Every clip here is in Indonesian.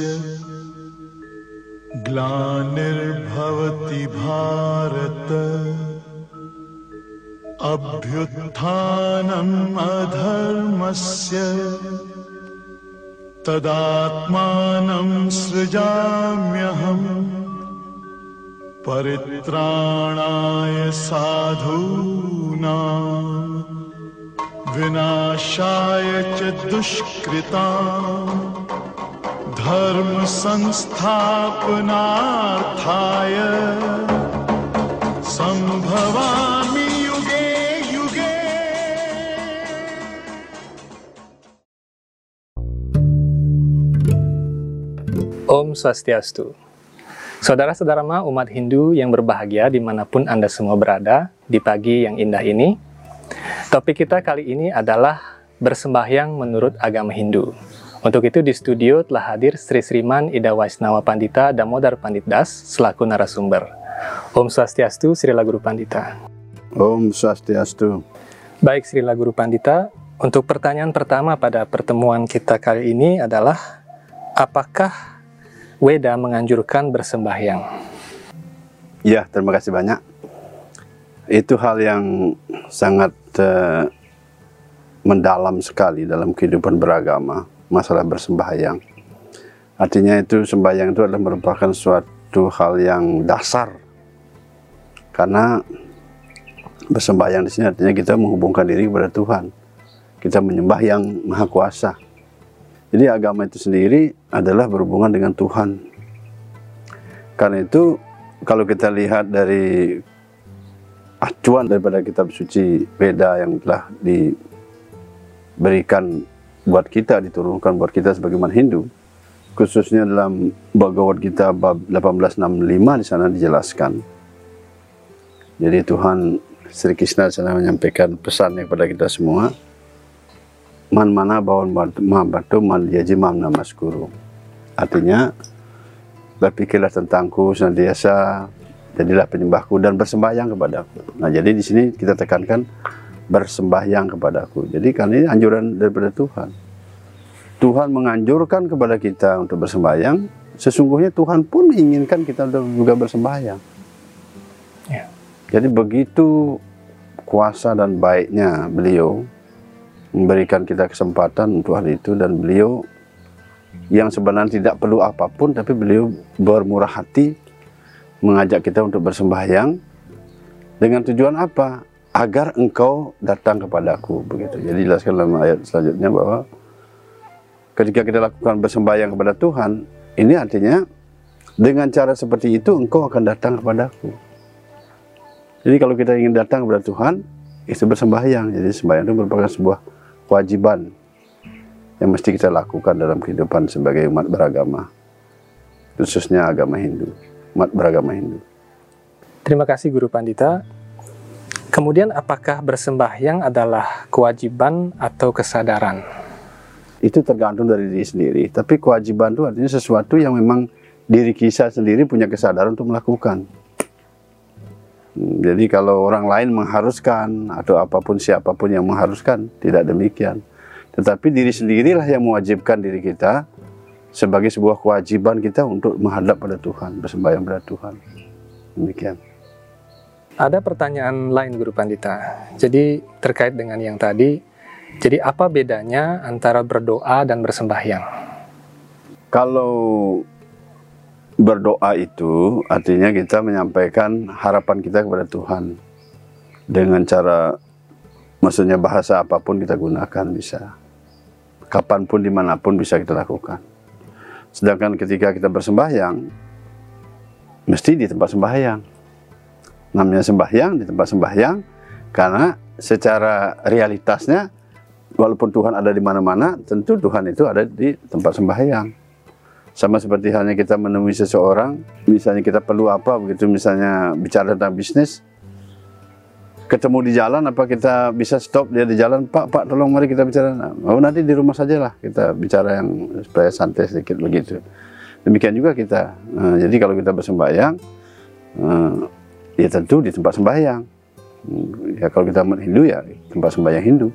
धर्मस्य ग्लानिर्भवति भारत। अभ्युत्थानम् अधर्मस्य तदात्मानं सृजाम्यहम् परित्राणाय साधूनाम् विनाशाय च दुष्कृता धर्म संस्थापनार्थाय संभवामि युगे युगे Om Swastiastu. Saudara-saudara umat Hindu yang berbahagia dimanapun Anda semua berada di pagi yang indah ini, topik kita kali ini adalah bersembahyang menurut agama Hindu. Untuk itu di studio telah hadir Sri Sriman Ida Waisnawa Pandita Damodar Pandit Das selaku narasumber. Om Swastiastu, Srila Guru Pandita. Om Swastiastu. Baik Srila Guru Pandita, untuk pertanyaan pertama pada pertemuan kita kali ini adalah apakah Weda menganjurkan bersembahyang? Ya, terima kasih banyak. Itu hal yang sangat eh, mendalam sekali dalam kehidupan beragama, masalah bersembahyang. Artinya itu sembahyang itu adalah merupakan suatu hal yang dasar. Karena bersembahyang di sini artinya kita menghubungkan diri kepada Tuhan. Kita menyembah yang Maha Kuasa. Jadi agama itu sendiri adalah berhubungan dengan Tuhan. Karena itu kalau kita lihat dari acuan daripada kitab suci Veda yang telah diberikan buat kita, diturunkan buat kita sebagai umat Hindu, khususnya dalam Bhagavad Gita bab 1865 di sana dijelaskan. Jadi Tuhan Sri Krishna sana menyampaikan pesannya kepada kita semua man mana bawon batu man jaji mam namas guru. Artinya berpikirlah tentangku senantiasa jadilah penyembahku dan bersembahyang kepadaku. Nah jadi di sini kita tekankan bersembahyang kepadaku. Jadi kan ini anjuran daripada Tuhan. Tuhan menganjurkan kepada kita untuk bersembahyang. Sesungguhnya Tuhan pun menginginkan kita untuk juga bersembahyang. Ya. Jadi begitu kuasa dan baiknya beliau memberikan kita kesempatan untuk hal itu dan beliau yang sebenarnya tidak perlu apa pun tapi beliau bermurah hati mengajak kita untuk bersembahyang dengan tujuan apa? Agar engkau datang kepadaku begitu. Jadi jelaskan dalam ayat selanjutnya bahwa ketika kita lakukan bersembahyang kepada Tuhan, ini artinya dengan cara seperti itu engkau akan datang kepadaku. Jadi kalau kita ingin datang kepada Tuhan, itu bersembahyang. Jadi sembahyang itu merupakan sebuah kewajiban yang mesti kita lakukan dalam kehidupan sebagai umat beragama, khususnya agama Hindu, umat beragama Hindu. Terima kasih Guru Pandita. Kemudian apakah bersembahyang adalah kewajiban atau kesadaran? Itu tergantung dari diri sendiri. Tapi kewajiban itu artinya sesuatu yang memang diri kita sendiri punya kesadaran untuk melakukan. Hmm, Jadi kalau orang lain mengharuskan atau apa pun siapa pun yang mengharuskan, tidak demikian. Tetapi diri sendirilah yang mewajibkan diri kita sebagai sebuah kewajiban kita untuk menghadap pada Tuhan, bersembahyang pada Tuhan. Demikian. Ada pertanyaan lain Guru Pandita. Jadi terkait dengan yang tadi, jadi apa bedanya antara berdoa dan bersembahyang? Kalau berdoa itu artinya kita menyampaikan harapan kita kepada Tuhan dengan cara maksudnya bahasa apa pun kita gunakan bisa kapan pun di mana pun bisa kita lakukan sedangkan ketika kita bersembahyang mesti di tempat sembahyang namanya sembahyang di tempat sembahyang karena secara realitasnya walaupun Tuhan ada di mana-mana tentu Tuhan itu ada di tempat sembahyang sama seperti halnya kita menemui seseorang, misalnya kita perlu apa begitu, misalnya bicara tentang bisnis, ketemu di jalan, apa kita bisa stop dia di jalan, Pak, Pak, tolong mari kita bicara. Nah, oh nanti di rumah saja lah kita bicara yang supaya santai sedikit begitu. Demikian juga kita. Nah, jadi kalau kita bersembahyang, eh, ya tentu di tempat sembahyang. Ya kalau kita Hindu ya tempat sembahyang Hindu.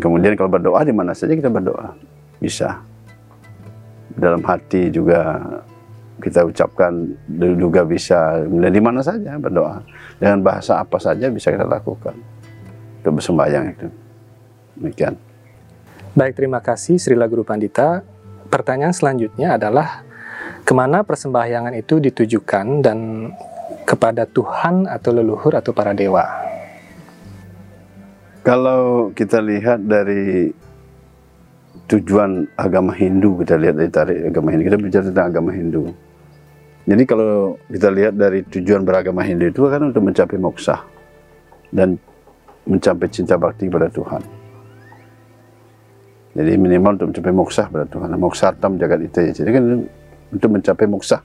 Kemudian kalau berdoa di mana saja kita berdoa bisa. dalam hati juga kita ucapkan juga bisa dan di mana saja berdoa dengan bahasa apa saja bisa kita lakukan untuk bersembahyang itu demikian Baik, terima kasih Srila Guru Pandita. Pertanyaan selanjutnya adalah ke mana persembahyangan itu ditujukan dan kepada Tuhan atau leluhur atau para dewa? Kalau kita lihat dari tujuan agama Hindu, kita lihat dari tarik agama Hindu, kita bicara tentang agama Hindu. Jadi kalau kita lihat dari tujuan beragama Hindu itu kan untuk mencapai moksa dan mencapai cinta bakti kepada Tuhan. Jadi minimal untuk mencapai moksa pada Tuhan. tam jagat itu ya. Jadi kan untuk mencapai moksa.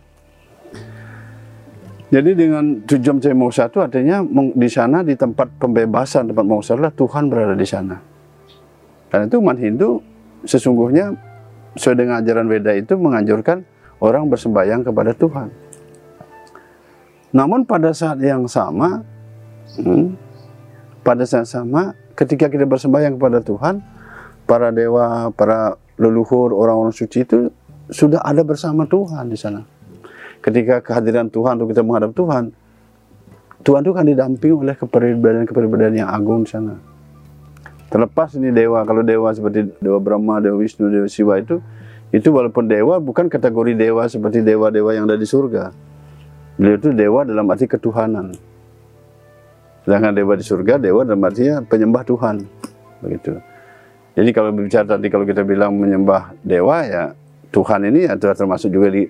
Jadi dengan tujuan mencapai moksa itu artinya di sana di tempat pembebasan tempat moksa adalah Tuhan berada di sana. Karena itu umat Hindu sesungguhnya sesuai dengan ajaran Weda itu menganjurkan orang bersembahyang kepada Tuhan. Namun pada saat yang sama, hmm, pada saat sama ketika kita bersembahyang kepada Tuhan, para dewa, para leluhur, orang-orang suci itu sudah ada bersama Tuhan di sana. Ketika kehadiran Tuhan untuk kita menghadap Tuhan, Tuhan itu kan didampingi oleh kepribadian-kepribadian yang agung di sana. Terlepas ini dewa, kalau dewa seperti Dewa Brahma, Dewa Wisnu, Dewa Siwa itu, itu walaupun dewa bukan kategori dewa seperti dewa-dewa yang ada di surga. Beliau itu dewa dalam arti ketuhanan. Sedangkan dewa di surga, dewa dalam artinya penyembah Tuhan. Begitu. Jadi kalau bicara tadi kalau kita bilang menyembah dewa ya Tuhan ini atau termasuk juga di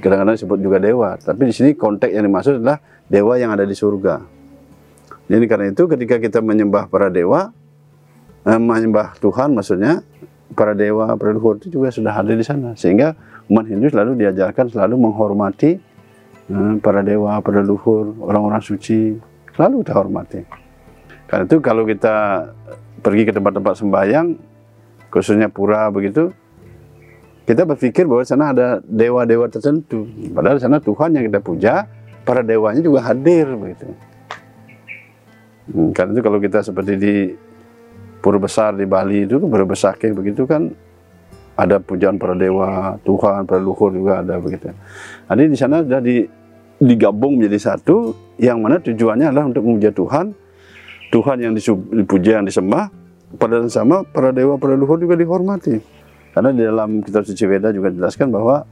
kadang-kadang disebut juga dewa. Tapi di sini konteks yang dimaksud adalah dewa yang ada di surga. Jadi karena itu ketika kita menyembah para dewa, eh, menyembah Tuhan maksudnya para dewa, para leluhur itu juga sudah ada di sana. Sehingga umat Hindu selalu diajarkan selalu menghormati eh, para dewa, para leluhur, orang-orang suci. Selalu kita hormati. Karena itu kalau kita pergi ke tempat-tempat sembahyang, khususnya pura begitu, kita berpikir bahwa sana ada dewa-dewa tertentu. Padahal sana Tuhan yang kita puja, para dewanya juga hadir begitu. Hmm, karena itu kalau kita seperti di pura besar di Bali itu, pura besake begitu kan ada pujaan para dewa, Tuhan, para luhur juga ada begitu. Jadi di sana sudah di, digabung menjadi satu, yang mana tujuannya adalah untuk memuja Tuhan, Tuhan yang dipuja, yang disembah, pada sama para dewa para leluhur juga dihormati. Karena di dalam kitab suci Veda juga dijelaskan bahwa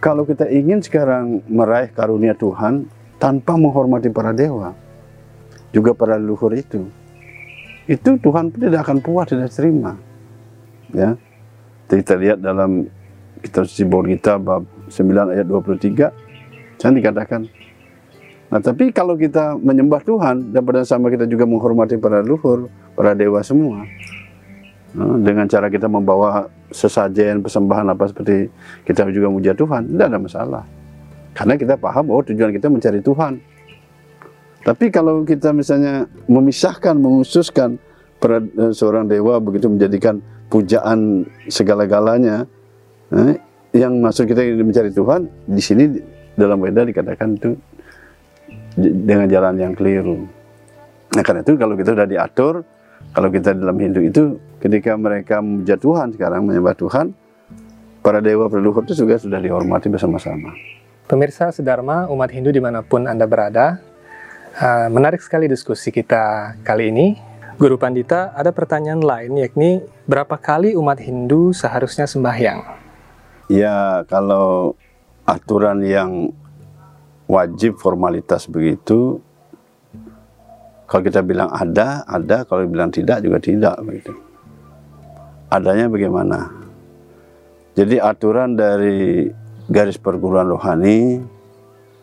kalau kita ingin sekarang meraih karunia Tuhan tanpa menghormati para dewa, juga para leluhur itu, itu Tuhan pun tidak akan puas, tidak terima. Ya, kita lihat dalam kitab suci Bor kita bab 9 ayat 23, saya dikatakan, Nah, tapi kalau kita menyembah Tuhan dan pada sama kita juga menghormati para leluhur, para dewa semua, nah, dengan cara kita membawa sesajen, persembahan apa seperti kita juga memuja Tuhan, tidak ada masalah. Karena kita paham bahwa tujuan kita mencari Tuhan. Tapi kalau kita misalnya memisahkan, mengususkan eh, seorang dewa begitu menjadikan pujaan segala-galanya, eh, yang maksud kita mencari Tuhan, di sini dalam Weda dikatakan itu dengan jalan yang keliru. Nah karena itu kalau kita sudah diatur, kalau kita dalam Hindu itu ketika mereka memuja Tuhan sekarang menyembah Tuhan, para dewa leluhur itu juga sudah dihormati bersama-sama. Pemirsa Sedharma umat Hindu di mana pun Anda berada, uh, menarik sekali diskusi kita kali ini. Guru Pandita, ada pertanyaan lain yakni berapa kali umat Hindu seharusnya sembahyang? Ya, kalau aturan yang wajib formalitas begitu kalau kita bilang ada, ada. Kalau bilang tidak, juga tidak. Begitu. Adanya bagaimana? Jadi aturan dari garis perguruan rohani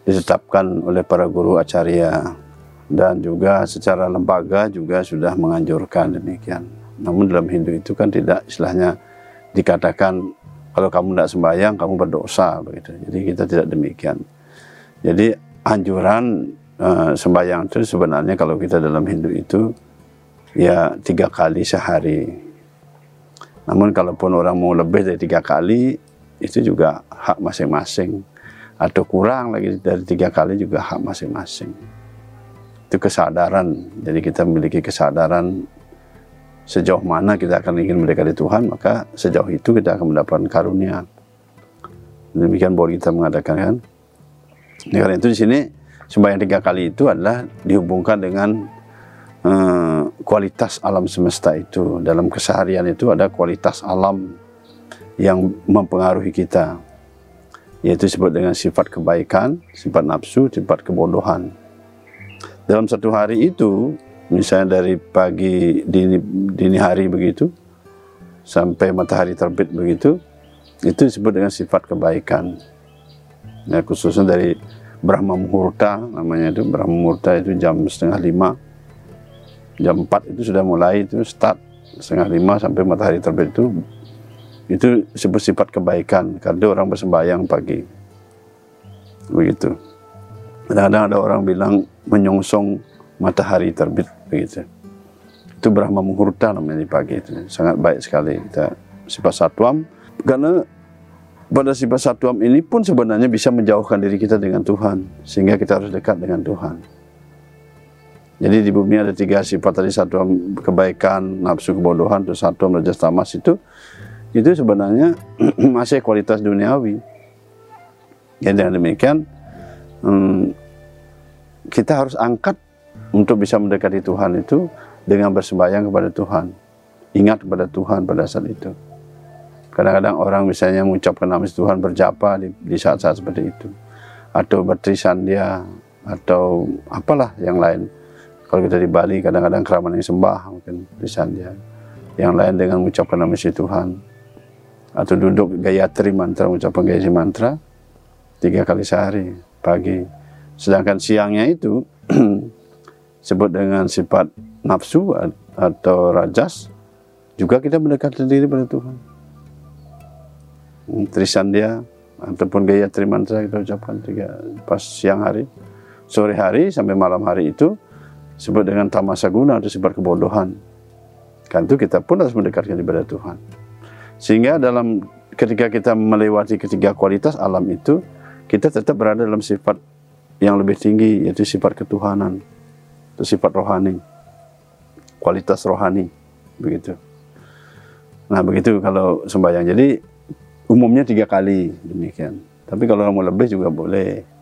ditetapkan oleh para guru acarya dan juga secara lembaga juga sudah menganjurkan demikian. Namun dalam Hindu itu kan tidak istilahnya dikatakan kalau kamu tidak sembahyang kamu berdosa begitu. Jadi kita tidak demikian. Jadi anjuran uh, sembahyang itu sebenarnya kalau kita dalam Hindu itu ya tiga kali sehari. Namun kalaupun orang mau lebih dari tiga kali itu juga hak masing-masing atau kurang lagi dari tiga kali juga hak masing-masing. Itu kesadaran. Jadi kita memiliki kesadaran sejauh mana kita akan ingin mendekati Tuhan, maka sejauh itu kita akan mendapatkan karunia. Demikian boleh kita mengadakan kan. Nah, karena itu di sini sembahyang tiga kali itu adalah dihubungkan dengan eh, kualitas alam semesta itu. Dalam keseharian itu ada kualitas alam yang mempengaruhi kita. Yaitu disebut dengan sifat kebaikan, sifat nafsu, sifat kebodohan. Dalam satu hari itu, misalnya dari pagi dini, dini hari begitu, sampai matahari terbit begitu, itu disebut dengan sifat kebaikan. Ya, khususnya dari Brahma Muhurta namanya itu Brahma Muhurta itu jam setengah lima jam 4 itu sudah mulai itu start setengah lima sampai matahari terbit itu itu disebut sifat kebaikan karena orang bersembahyang pagi. Begitu. Kadang-kadang ada orang bilang menyongsong matahari terbit begitu. Itu Brahma Muhurta namanya di pagi itu sangat baik sekali. Kita sifat satwam karena pada sifat satwam ini pun sebenarnya bisa menjauhkan diri kita dengan Tuhan sehingga kita harus dekat dengan Tuhan jadi di bumi ada tiga sifat tadi satwam kebaikan nafsu kebodohan terus satwam rajas tamas itu itu sebenarnya masih kualitas duniawi ya dengan demikian hmm, kita harus angkat untuk bisa mendekati Tuhan itu dengan bersembahyang kepada Tuhan ingat kepada Tuhan pada saat itu Kadang-kadang orang misalnya mengucapkan nama Tuhan berjapa di, di saat-saat seperti itu. Atau bertrisan dia, atau apalah yang lain. Kalau kita di Bali kadang-kadang keramat yang sembah mungkin trisan dia. Yang lain dengan mengucapkan nama si Tuhan. Atau duduk gayatri mantra, mengucapkan gayatri mantra. Tiga kali sehari, pagi. Sedangkan siangnya itu sebut dengan sifat nafsu atau rajas, juga kita mendekatkan diri pada Tuhan. Trisan dia ataupun gaya trimantra kita ucapkan tiga pas siang hari sore hari sampai malam hari itu sebut dengan tamasa guna atau sifat kebodohan. Kan itu kita pun harus mendekatkan kepada Tuhan. Sehingga dalam ketika kita melewati ketiga kualitas alam itu kita tetap berada dalam sifat yang lebih tinggi yaitu sifat ketuhanan itu sifat rohani. Kualitas rohani begitu. Nah begitu kalau sembahyang. Jadi umumnya tiga kali demikian. Tapi kalau mau lebih juga boleh.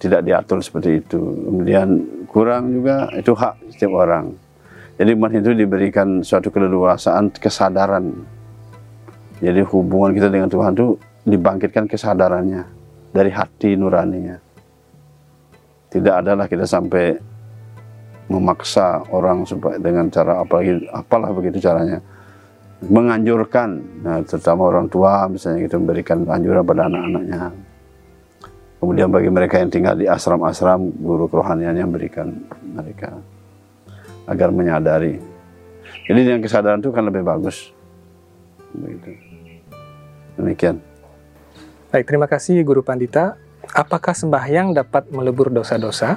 Tidak diatur seperti itu. Kemudian kurang juga itu hak setiap orang. Jadi umat itu diberikan suatu keleluasaan kesadaran. Jadi hubungan kita dengan Tuhan itu dibangkitkan kesadarannya dari hati nuraninya. Tidak adalah kita sampai memaksa orang supaya dengan cara apalagi apalah begitu caranya menganjurkan, nah, terutama orang tua misalnya kita memberikan anjuran pada anak-anaknya. Kemudian bagi mereka yang tinggal di asram-asram, guru kerohanian yang berikan mereka agar menyadari. Jadi dengan kesadaran itu kan lebih bagus. Begitu. Demikian. Baik, terima kasih Guru Pandita. Apakah sembahyang dapat melebur dosa-dosa?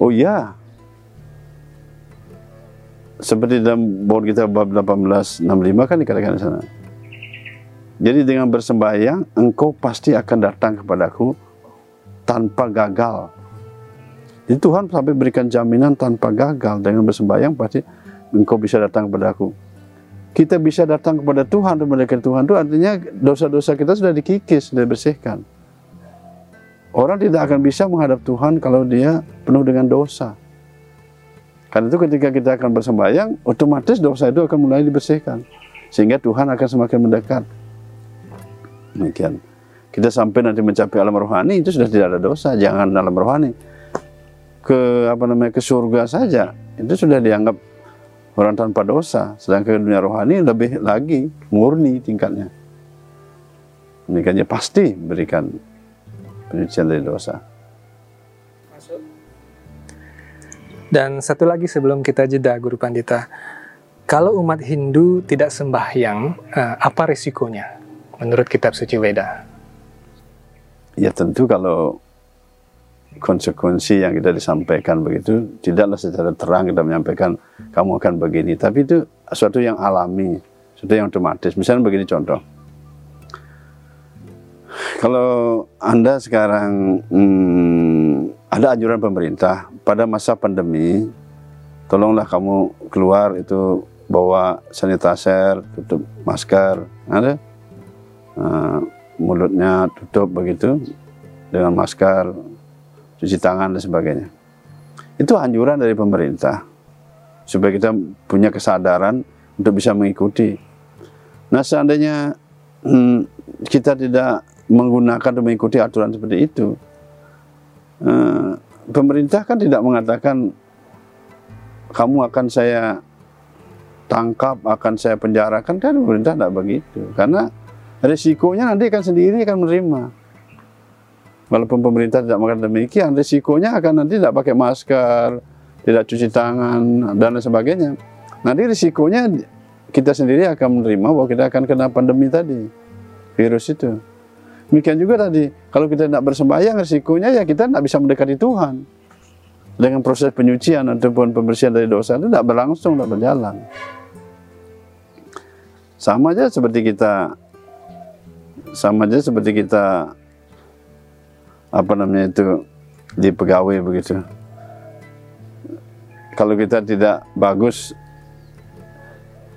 Oh iya, seperti dalam board kita bab 1865 kan dikatakan di sana. Jadi dengan bersembahyang engkau pasti akan datang kepadaku tanpa gagal. Jadi Tuhan sampai berikan jaminan tanpa gagal dengan bersembahyang pasti engkau bisa datang kepadaku. Kita bisa datang kepada Tuhan dan mendekati Tuhan itu artinya dosa-dosa kita sudah dikikis, sudah dibersihkan. Orang tidak akan bisa menghadap Tuhan kalau dia penuh dengan dosa. Karena itu ketika kita akan bersembahyang, otomatis dosa itu akan mulai dibersihkan. Sehingga Tuhan akan semakin mendekat. Demikian. Kita sampai nanti mencapai alam rohani itu sudah tidak ada dosa, jangan alam rohani. Ke apa namanya ke surga saja itu sudah dianggap orang tanpa dosa. Sedangkan dunia rohani lebih lagi murni tingkatnya. Demikiannya pasti berikan penyucian dari dosa. Dan satu lagi sebelum kita jeda, Guru Pandita. Kalau umat Hindu tidak sembahyang, eh, apa risikonya menurut kitab suci Weda? Ya tentu kalau konsekuensi yang kita disampaikan begitu, tidaklah secara terang kita menyampaikan kamu akan begini. Tapi itu sesuatu yang alami, sesuatu yang otomatis. Misalnya begini contoh. Kalau Anda sekarang hmm, ada anjuran pemerintah pada masa pandemi, tolonglah kamu keluar itu bawa sanitizer, tutup masker, ada. Uh, mulutnya tutup begitu dengan masker, cuci tangan dan sebagainya. Itu anjuran dari pemerintah supaya kita punya kesadaran untuk bisa mengikuti. Nah seandainya hmm, kita tidak menggunakan dan mengikuti aturan seperti itu, eh, pemerintah kan tidak mengatakan kamu akan saya tangkap, akan saya penjarakan kan pemerintah tidak begitu, karena resikonya nanti akan sendiri akan menerima. Walaupun pemerintah tidak mengatakan demikian, resikonya akan nanti tidak pakai masker, tidak cuci tangan dan lain sebagainya. Nanti risikonya kita sendiri akan menerima bahwa kita akan kena pandemi tadi, virus itu. Demikian juga tadi, kalau kita tidak bersembahyang, risikonya ya kita tidak bisa mendekati Tuhan. Dengan proses penyucian ataupun pembersihan dari dosa itu tidak berlangsung, tidak berjalan. Sama aja seperti kita, sama aja seperti kita, apa namanya itu, di pegawai begitu kalau kita tidak bagus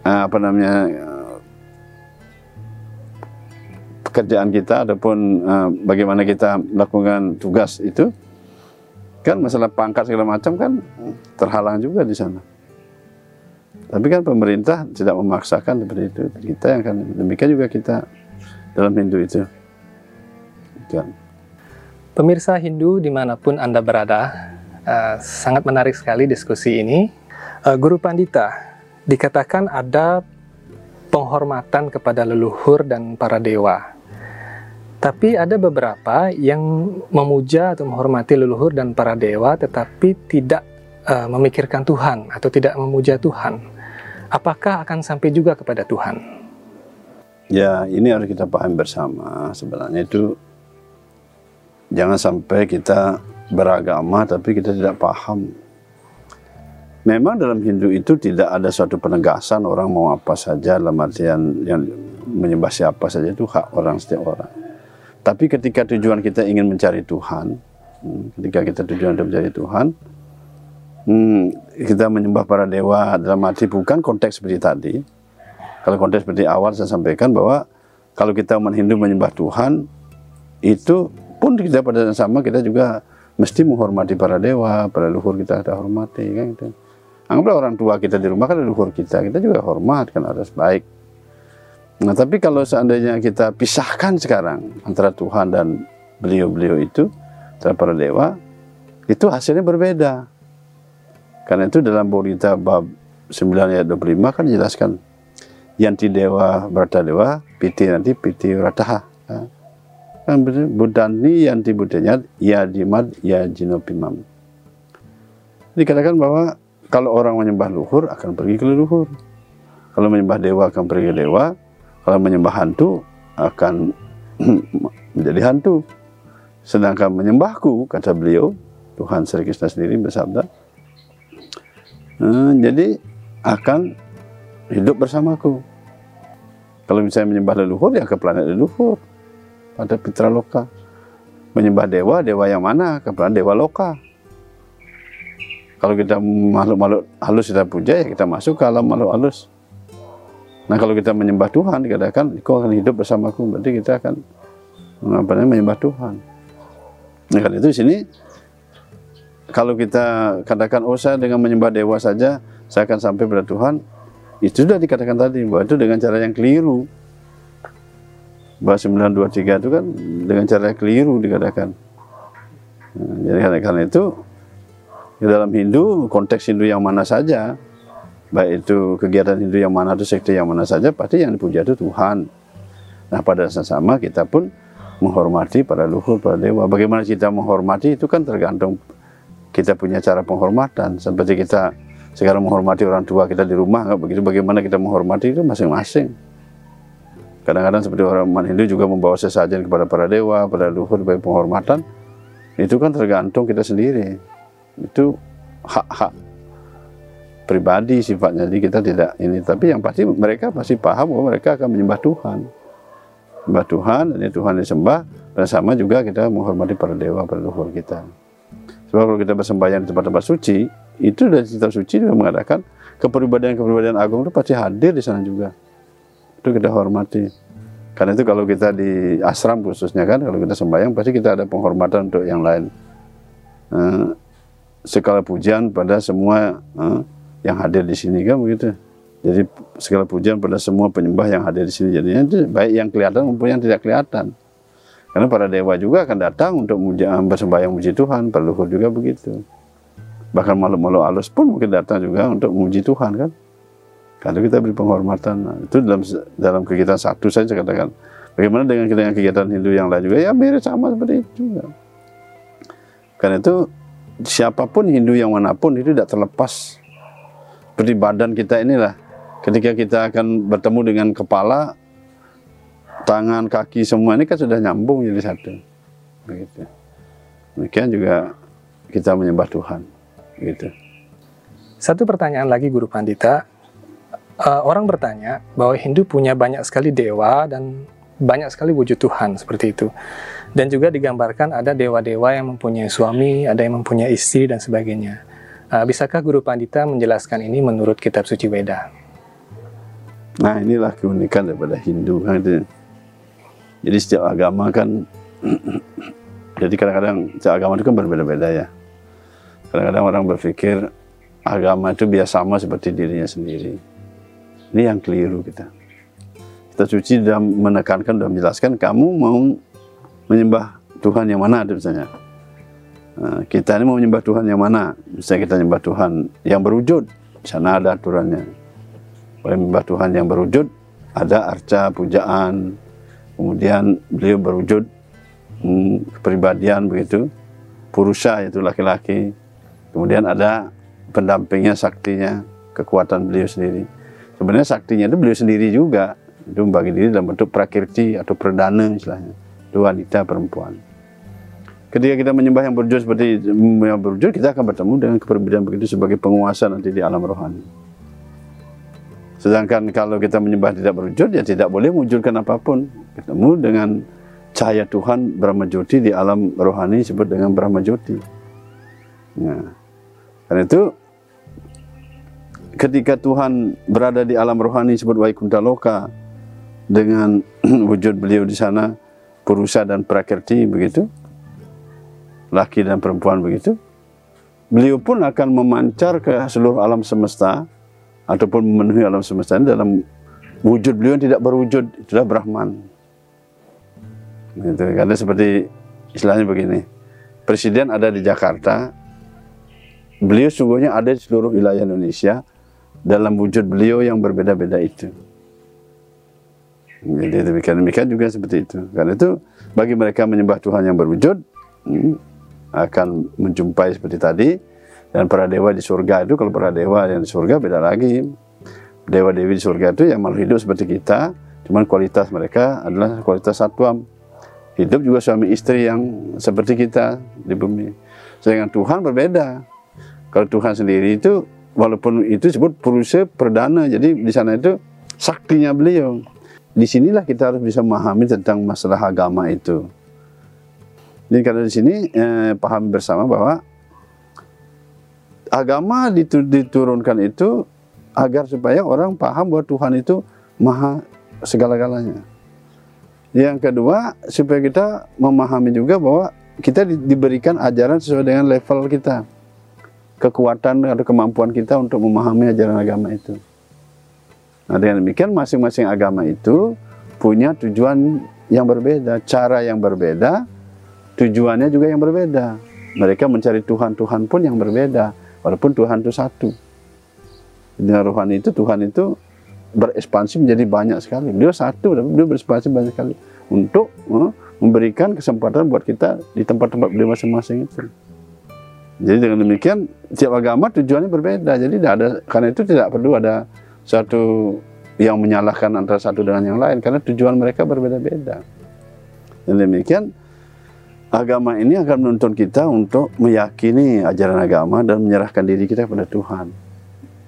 eh, apa namanya pekerjaan kita ataupun uh, bagaimana kita melakukan tugas itu kan masalah pangkat segala macam kan terhalang juga di sana. Tapi kan pemerintah tidak memaksakan seperti itu. Kita yang akan demikian juga kita dalam Hindu itu. Kan. Pemirsa Hindu di mana pun Anda berada, uh, sangat menarik sekali diskusi ini. Uh, Guru Pandita, dikatakan ada penghormatan kepada leluhur dan para dewa. Tapi ada beberapa yang memuja atau menghormati leluhur dan para dewa tetapi tidak uh, memikirkan Tuhan atau tidak memuja Tuhan. Apakah akan sampai juga kepada Tuhan? Ya, ini harus kita pahami bersama. Sebenarnya itu jangan sampai kita beragama tapi kita tidak paham. Memang dalam Hindu itu tidak ada suatu penegasan orang mau apa saja dalam artian yang menyembah siapa saja itu hak orang setiap orang. Tapi ketika tujuan kita ingin mencari Tuhan, hmm, ketika kita tujuan untuk mencari Tuhan, hmm, kita menyembah para dewa dalam arti bukan konteks seperti tadi. Kalau konteks seperti awal saya sampaikan bahwa kalau kita umat Hindu menyembah Tuhan, itu pun kita pada yang sama kita juga mesti menghormati para dewa, para leluhur kita kita hormati kan gitu. Anggaplah orang tua kita di rumah kan leluhur kita, kita juga hormat kan harus baik. Nah, tapi kalau seandainya kita pisahkan sekarang antara Tuhan dan beliau-beliau itu, antara para dewa, itu hasilnya berbeda. Karena itu dalam Borita bab 9 ayat 25 kan dijelaskan yanti dewa berata dewa, piti nanti piti rataha. Kan budani yanti budanya ya dimad ya jinopimam. Dikatakan bahwa kalau orang menyembah luhur akan pergi ke leluhur. Kalau menyembah dewa akan pergi ke dewa kalau menyembah hantu akan menjadi hantu. Sedangkan menyembahku, kata beliau, Tuhan Sri Krishna sendiri bersabda, eh, jadi akan hidup bersamaku. Kalau misalnya menyembah leluhur, ya ke planet leluhur, pada Pitra Loka. Menyembah dewa, dewa yang mana? Ke planet dewa Loka. Kalau kita makhluk-makhluk halus kita puja, ya kita masuk ke alam makhluk halus. Nah kalau kita menyembah Tuhan dikatakan kau akan hidup bersamaku berarti kita akan namanya menyembah Tuhan. Nah kan itu di sini kalau kita katakan oh saya dengan menyembah dewa saja saya akan sampai pada Tuhan itu sudah dikatakan tadi bahwa itu dengan cara yang keliru. Bahwa 923 itu kan dengan cara yang keliru dikatakan. Nah, jadi karena itu di dalam Hindu konteks Hindu yang mana saja baik itu kegiatan Hindu yang mana atau sekte yang mana saja pasti yang dipuja itu Tuhan nah pada sama kita pun menghormati para luhur para dewa bagaimana kita menghormati itu kan tergantung kita punya cara penghormatan seperti kita sekarang menghormati orang tua kita di rumah nggak begitu bagaimana kita menghormati itu masing-masing. Kadang-kadang seperti orang Hindu juga membawa sesajen kepada para dewa para luhur sebagai penghormatan. Itu kan tergantung kita sendiri. Itu hak-hak pribadi sifatnya. Jadi kita tidak ini. Tapi yang pasti mereka pasti paham bahwa mereka akan menyembah Tuhan. Menyembah Tuhan dan Tuhan disembah dan sama juga kita menghormati para dewa para leluhur kita. Sebab kalau kita bersembahyang di tempat-tempat suci itu dari kitab suci juga mengatakan kepribadian-kepribadian agung itu pasti hadir di sana juga itu kita hormati Karena itu kalau kita di asram khususnya kan, kalau kita sembahyang pasti kita ada penghormatan untuk yang lain. Eh, segala pujian pada semua eh, yang hadir di sini kan begitu. Jadi segala pujian pada semua penyembah yang hadir di sini. Jadinya itu baik yang kelihatan maupun yang tidak kelihatan. Karena para dewa juga akan datang untuk bersembahyang muji Tuhan, para leluhur juga begitu. Bahkan makhluk-makhluk halus pun mungkin datang juga untuk memuji Tuhan kan. Karena kita beri penghormatan. Nah, itu dalam dalam kegiatan satu saya katakan. Bagaimana dengan dengan kegiatan Hindu yang lain juga? Ya mirip sama seperti itu juga. Karena itu siapa pun Hindu yang mana pun itu tidak terlepas seperti badan kita inilah. Ketika kita akan bertemu dengan kepala, tangan, kaki semua ini kan sudah nyambung jadi satu. Begitu. Demikian juga kita menyembah Tuhan. Gitu. Satu pertanyaan lagi Guru Pandita. Eh, orang bertanya bahwa Hindu punya banyak sekali dewa dan banyak sekali wujud Tuhan seperti itu. Dan juga digambarkan ada dewa-dewa yang mempunyai suami, ada yang mempunyai istri dan sebagainya. Eh, bisakah Guru Pandita menjelaskan ini menurut kitab suci Weda? Nah inilah keunikan daripada Hindu kan. Jadi setiap agama kan, jadi kadang-kadang setiap agama itu kan berbeda-beda ya. Kadang-kadang orang berpikir agama itu biasa sama seperti dirinya sendiri. Ini yang keliru kita. Kita suci sudah menekankan, sudah menjelaskan, kamu mau menyembah Tuhan yang mana misalnya. Nah, kita ini mau menyembah Tuhan yang mana? Misalnya kita menyembah Tuhan yang berwujud, di sana ada aturannya. Boleh menyembah Tuhan yang berwujud, ada arca, pujaan, kemudian beliau berwujud hmm, kepribadian begitu, purusa yaitu laki-laki, kemudian ada pendampingnya, saktinya, kekuatan beliau sendiri. Sebenarnya saktinya itu beliau sendiri juga, itu membagi diri dalam bentuk prakirti atau perdana istilahnya, itu wanita perempuan. Ketika kita menyembah yang berwujud seperti yang berwujud, kita akan bertemu dengan kepribadian begitu sebagai penguasa nanti di alam rohani. Sedangkan kalau kita menyembah tidak berwujud, ya tidak boleh mewujudkan apa pun. Ketemu dengan cahaya Tuhan Brahma Joti di alam rohani disebut dengan Brahma Joti. Nah, karena itu ketika Tuhan berada di alam rohani disebut Vaikunta Loka dengan wujud beliau di sana Purusa dan Prakerti begitu laki dan perempuan begitu beliau pun akan memancar ke seluruh alam semesta ataupun memenuhi alam semesta ini dalam wujud beliau yang tidak berwujud itulah Brahman gitu. karena seperti istilahnya begini presiden ada di Jakarta beliau sungguhnya ada di seluruh wilayah Indonesia dalam wujud beliau yang berbeda-beda itu. Jadi demikian demikian juga seperti itu. Karena itu bagi mereka menyembah Tuhan yang berwujud hmm, akan menjumpai seperti tadi. Dan para dewa di surga itu kalau para dewa yang di surga beda lagi. Dewa dewi di surga itu yang malu hidup seperti kita cuman kualitas mereka adalah kualitas satwam hidup juga suami istri yang seperti kita di bumi. Sedangkan Tuhan berbeda kalau Tuhan sendiri itu walaupun itu disebut perusahaan perdana jadi di sana itu saktinya beliau di sinilah kita harus bisa memahami tentang masalah agama itu jadi karena di sini eh, paham bersama bahwa agama diturunkan itu agar supaya orang paham bahwa Tuhan itu maha segala-galanya. Yang kedua, supaya kita memahami juga bahwa kita diberikan ajaran sesuai dengan level kita. Kekuatan atau kemampuan kita untuk memahami ajaran agama itu. Nah dengan demikian masing-masing agama itu punya tujuan yang berbeda, cara yang berbeda, tujuannya juga yang berbeda. Mereka mencari Tuhan-Tuhan pun yang berbeda, walaupun Tuhan itu satu. Dengan rohani itu Tuhan itu berekspansi menjadi banyak sekali. Beliau satu, tapi beliau berekspansi banyak sekali untuk uh, memberikan kesempatan buat kita di tempat-tempat beliau masing-masing itu. Jadi dengan demikian tiap agama tujuannya berbeda. Jadi tidak ada karena itu tidak perlu ada satu yang menyalahkan antara satu dengan yang lain karena tujuan mereka berbeda-beda. Dan demikian agama ini akan menuntun kita untuk meyakini ajaran agama dan menyerahkan diri kita kepada Tuhan.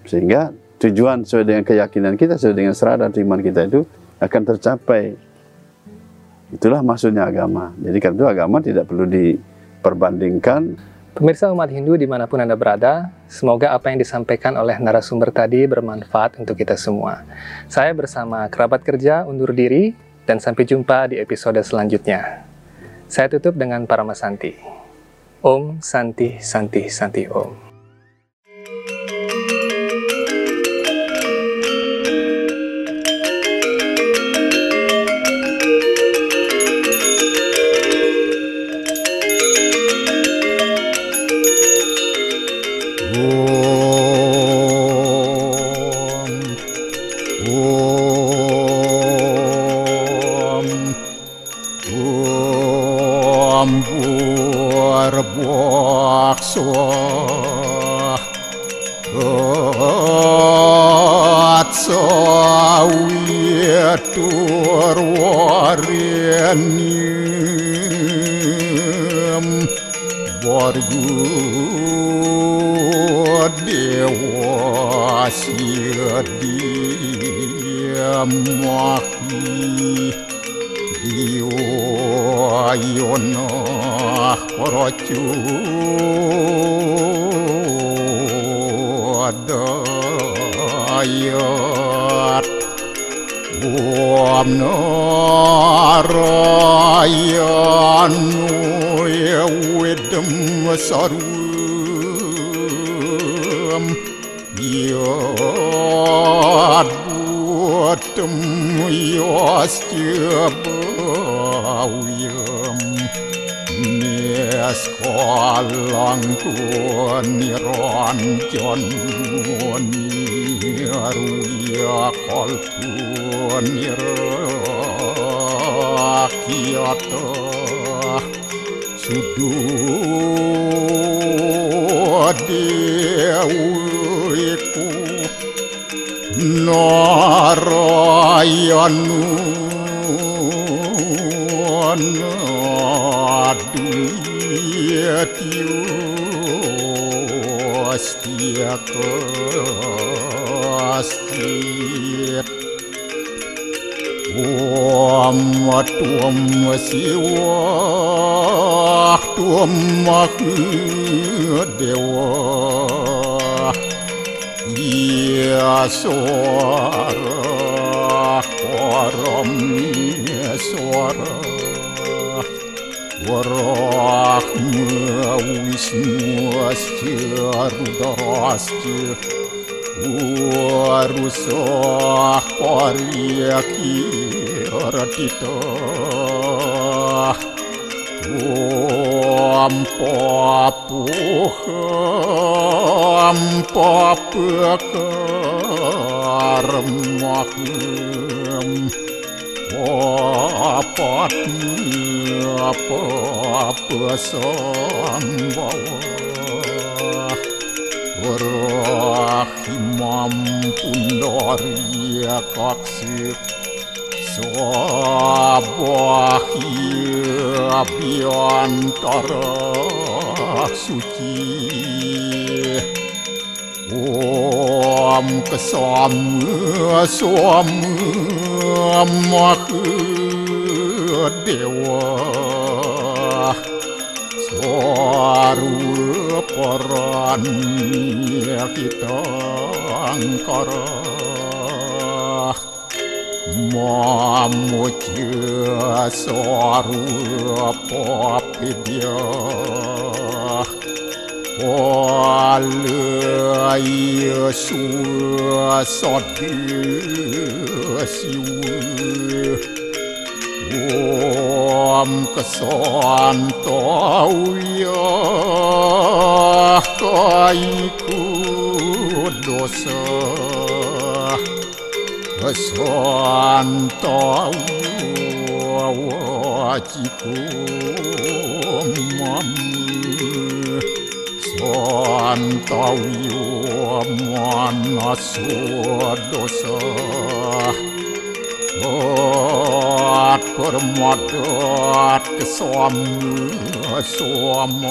Sehingga tujuan sesuai dengan keyakinan kita, sesuai dengan serada iman kita itu akan tercapai. Itulah maksudnya agama. Jadi karena itu agama tidak perlu diperbandingkan Pemirsa umat Hindu di mana pun Anda berada, semoga apa yang disampaikan oleh narasumber tadi bermanfaat untuk kita semua. Saya bersama kerabat kerja undur diri, dan sampai jumpa di episode selanjutnya. Saya tutup dengan Paramasanti. Om Santi Santi Santi Om. làm nó ra ya nuôi wedum sarum ya buatum ya stiabawiam Yes, call on to Niron John, Niron, your call to niro kiyoto sudu deku narayanu anadiyatiyo astiyato astiyato 多么多么希望，多么恨的我，也说了，我若没说了，我若没为什么，我就不着急。পুরুষ পরিয়াকি রটিত ওম পপুহ ওম পপক রমহম ও পত্নী পপ সম্ভব Warah imam pundariya kaksir Sabah iya biantara suci Om kesama suama dewa Suara koron ya kita angkara Mamuci soru papi dia Ola yesu sodi siwa Oh om ka son to yo kai ku do so ka son to wa chi ku mom son to yo mon so do so oh Kesuat bermodot kesuam kesuam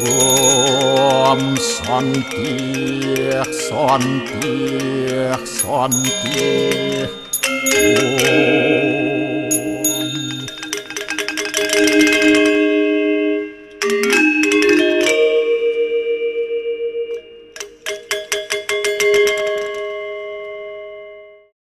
Om Santi Santi Santi Om